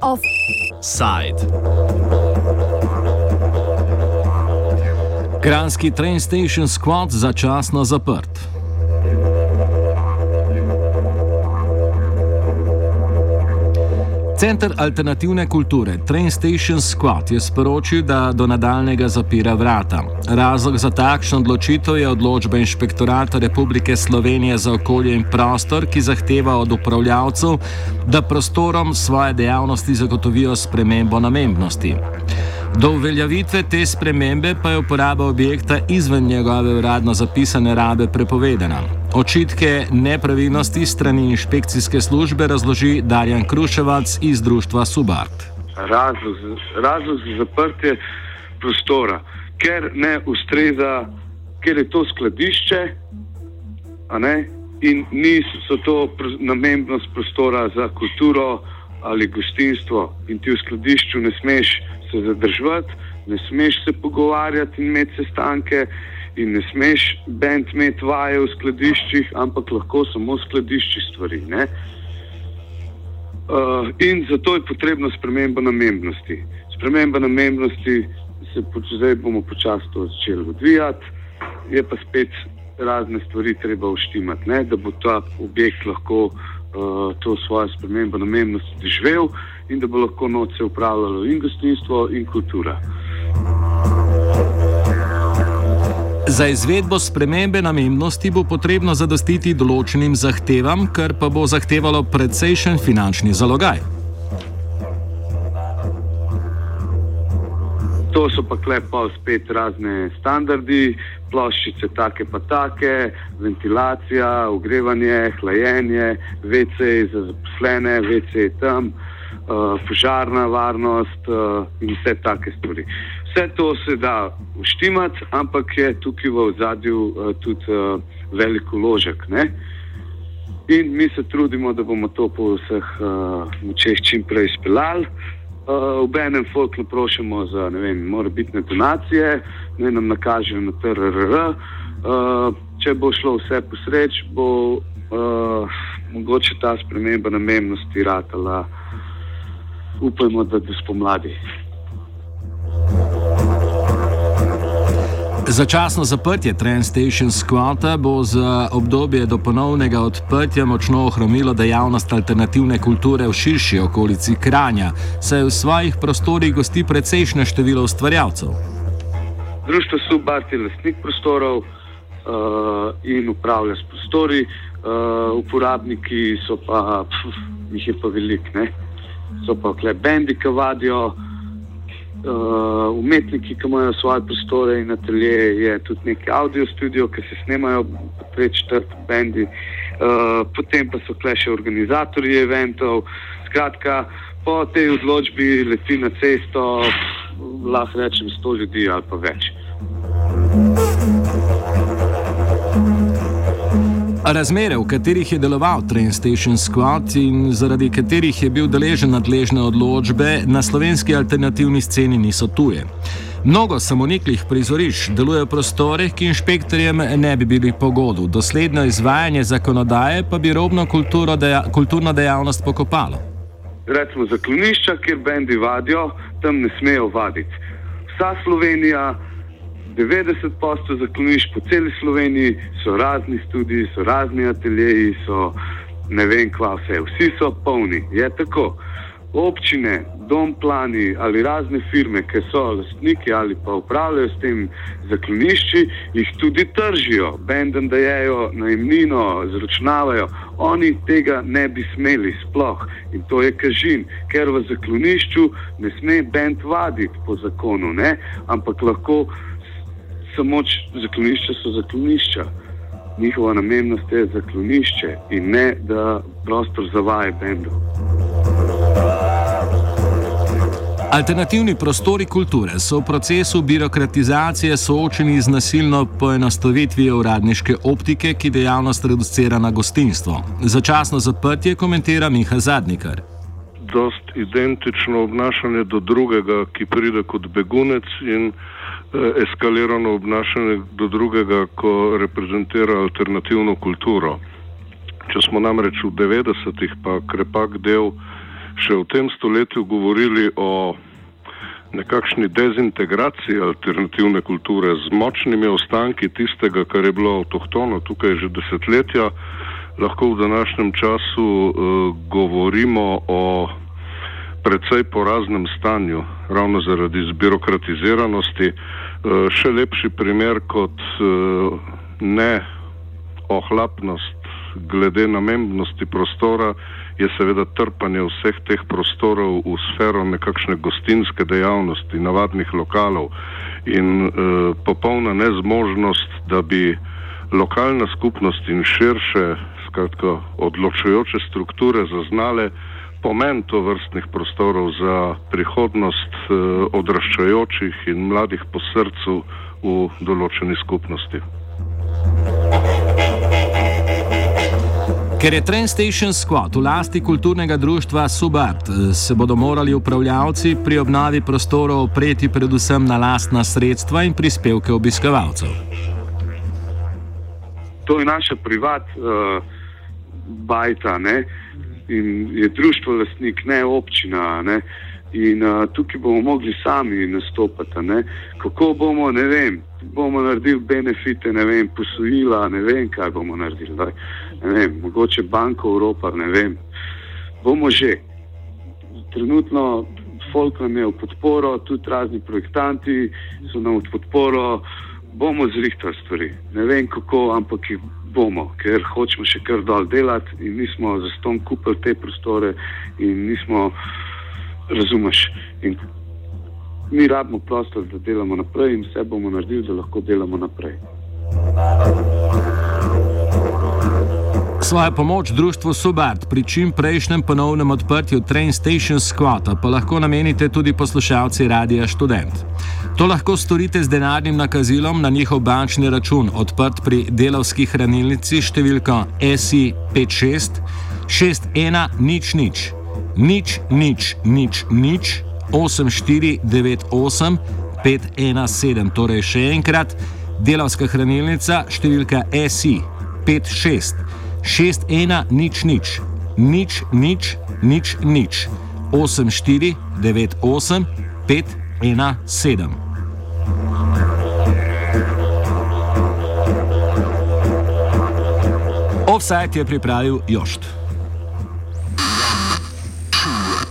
Offside. Kranski train station squad začasno zaprt. Center alternativne kulture Train Station Squad je sporočil, da do nadaljnega zapira vrata. Razlog za takšno odločitev je odločba Inšpektorata Republike Slovenije za okolje in prostor, ki zahteva od upravljavcev, da prostorom svoje dejavnosti zagotovijo spremembo namembnosti. Do uveljavitve te spremembe pa je uporaba objekta izven njegove uradno zapisane rabe prepovedana. Očitke nepravilnosti strani inšpekcijske službe razloži Darjan Kruševac iz društva Subart. Razlog, razlog za zaprtje prostora, ker ne ustreza, ker je to skladišče in niso to namembnost prostora za kulturo ali gostinstvo in ti v skladišču ne smeš se zadržati, ne smeš se pogovarjati in imeti sestanke, in ne smeš bend imeti vaje v skladiščih, ampak lahko samo skladišči stvari. Uh, in zato je potrebna sprememba namembnosti. Sprememba namembnosti se zdaj bomo počasi začeli odvijati, je pa spet razne stvari treba uštimati, ne? da bo ta objekt lahko uh, to svojo spremembo namembnosti živel in da bo lahko noče upravljalo in gostinstvo in kultura. Za izvedbo spremembe namembnosti bo potrebno zadostiti določenim zahtevam, kar pa bo zahtevalo precejšen finančni zalogaj. To so pa klepa spet razne standardi, ploščice take pa take, ventilacija, ogrevanje, hlajenje, WC za zaposlene, WC tam uh, požarna varnost uh, in vse take stvari. Vse to se da uštimati, ampak je tukaj v zadju uh, tudi uh, velik uložek. Ne? In mi se trudimo, da bomo to po vseh uh, močeh čim prej izpeljali. Uh, v enem folklu prošamo za morebitne donacije, naj nam nakažejo na TRR. Uh, če bo šlo vse posreč, bo uh, mogoče ta sprememba namennosti ratala upajmo, da bo spomladi. Začasno zaprtje Train Station Squata bo za obdobje do ponovnega odprtja močno ohromilo dejavnost alternativne kulture v širši okolici Kranja, saj v svojih prostorih gosti precejšnje število ustvarjalcev. Društvo Subbart je lastnik prostorov uh, in upravlja s prostori, uh, uporabniki so pa, pf, jih je pa veliko so pa kle bendi, ki vadijo, uh, umetniki, ki imajo svoje prostore in atelje, je tudi neki audio studio, ki se snemajo, preveč četrt bendi, uh, potem pa so kle še organizatorji eventov. Skratka, po tej odločbi leti na cesto, lahko rečem, sto ljudi ali pa več. Razmere, v katerih je deloval Train Station Squad in zaradi katerih je bil deležen nadležne odločbe, na slovenski alternativni sceni niso tuje. Mnogo samoniklih prizorišč deluje v prostorih, ki inšpektorjem ne bi bili pogodu. Dosledno izvajanje zakonodaje pa bi robno deja kulturno dejavnost pokopalo. Recimo zaklonišča, kjer bendi vadijo, tam ne smejo vaditi. Vsa Slovenija 90% zaklonišč po celi Sloveniji so razni studiji, so razni ateljeji, so ne vem kva vse, vsi so polni. Je tako. Občine, dom plani ali razne firme, ki so lastniki ali pa upravljajo s tem zaklonišči, jih tudi tržijo, bendem dajejo najemnino, zračunavajo. Oni tega ne bi smeli sploh in to je kažin, ker v zaklonišču ne sme bend vaditi po zakonu, ne? ampak lahko samo zaklonišča so zaklonišča. Njihova namennost je zaklonišče in ne da prostor zavaja bendu. Alternativni prostori kulture so v procesu birokratizacije soočeni z nasilno poenostavitvijo uradniške optike, ki dejavnost reducira na gostinstvo. Začasno zaprtje komentira Miha Zadnikar. Dost identično obnašanje do drugega, ki pride kot begunec in eskalirano obnašanje do drugega, ko reprezentira alternativno kulturo. Če smo namreč v 90-ih, pa krepak del, še v tem stoletju govorili o nekakšni dezintegraciji alternativne kulture z močnimi ostanki tistega, kar je bilo avtohtono tukaj že desetletja, lahko v današnjem času uh, govorimo o precej poraznem stanju, ravno zaradi zbirokratiziranosti. Uh, še lepši primer kot uh, ne ohlapnost glede namembnosti prostora je seveda trpanje vseh teh prostorov v sfero nekakšne gostinske dejavnosti, navadnih lokalov in e, popolna nezmožnost, da bi lokalna skupnost in širše, skratka, odločujoče strukture zaznale pomen to vrstnih prostorov za prihodnost e, odraščajočih in mladih po srcu v določeni skupnosti. Ker je Train Station Squad v lasti kulturnega društva Subart, se bodo morali upravljavci pri obnavi prostorov opreti predvsem na lastna sredstva in prispevke obiskovalcev. To je naša privat uh, bajta ne? In je društvo lastnik, ne občina. Ne? In uh, tukaj bomo mogli sami nastopati. Kako bomo, ne vem, bomo naredili benefite, ne vem, posojila, ne vem, kaj bomo naredili. Daj ne vem, mogoče Banko Evropa, ne vem. Bomo že. Trenutno folk nam je v podporo, tudi razni projektanti so nam v podporo, bomo zrihtali stvari. Ne vem kako, ampak jih bomo, ker hočemo še kar dol delati in nismo za ston kupili te prostore in nismo, razumeš. In mi rabimo prostor, da delamo naprej in vse bomo naredili, da lahko delamo naprej. Svojo pomoč društvu Subart pri čim prejšnjem ponovnem odprtju Train Station Squata pa lahko namenite tudi poslušalci Radia Student. To lahko storite z denarnim nakazilom na njihov bančni račun, odprt pri delovski hranilnici številko SI56 61 nič nič nič nič nič nič 8498 517. Torej še enkrat, delovska hranilnica številka SI56 6, 1, nič, nič, nič, nič, nič, nič, 8, 4, 9, 8, 5, 1, 7. Offset je pripravil Jošt.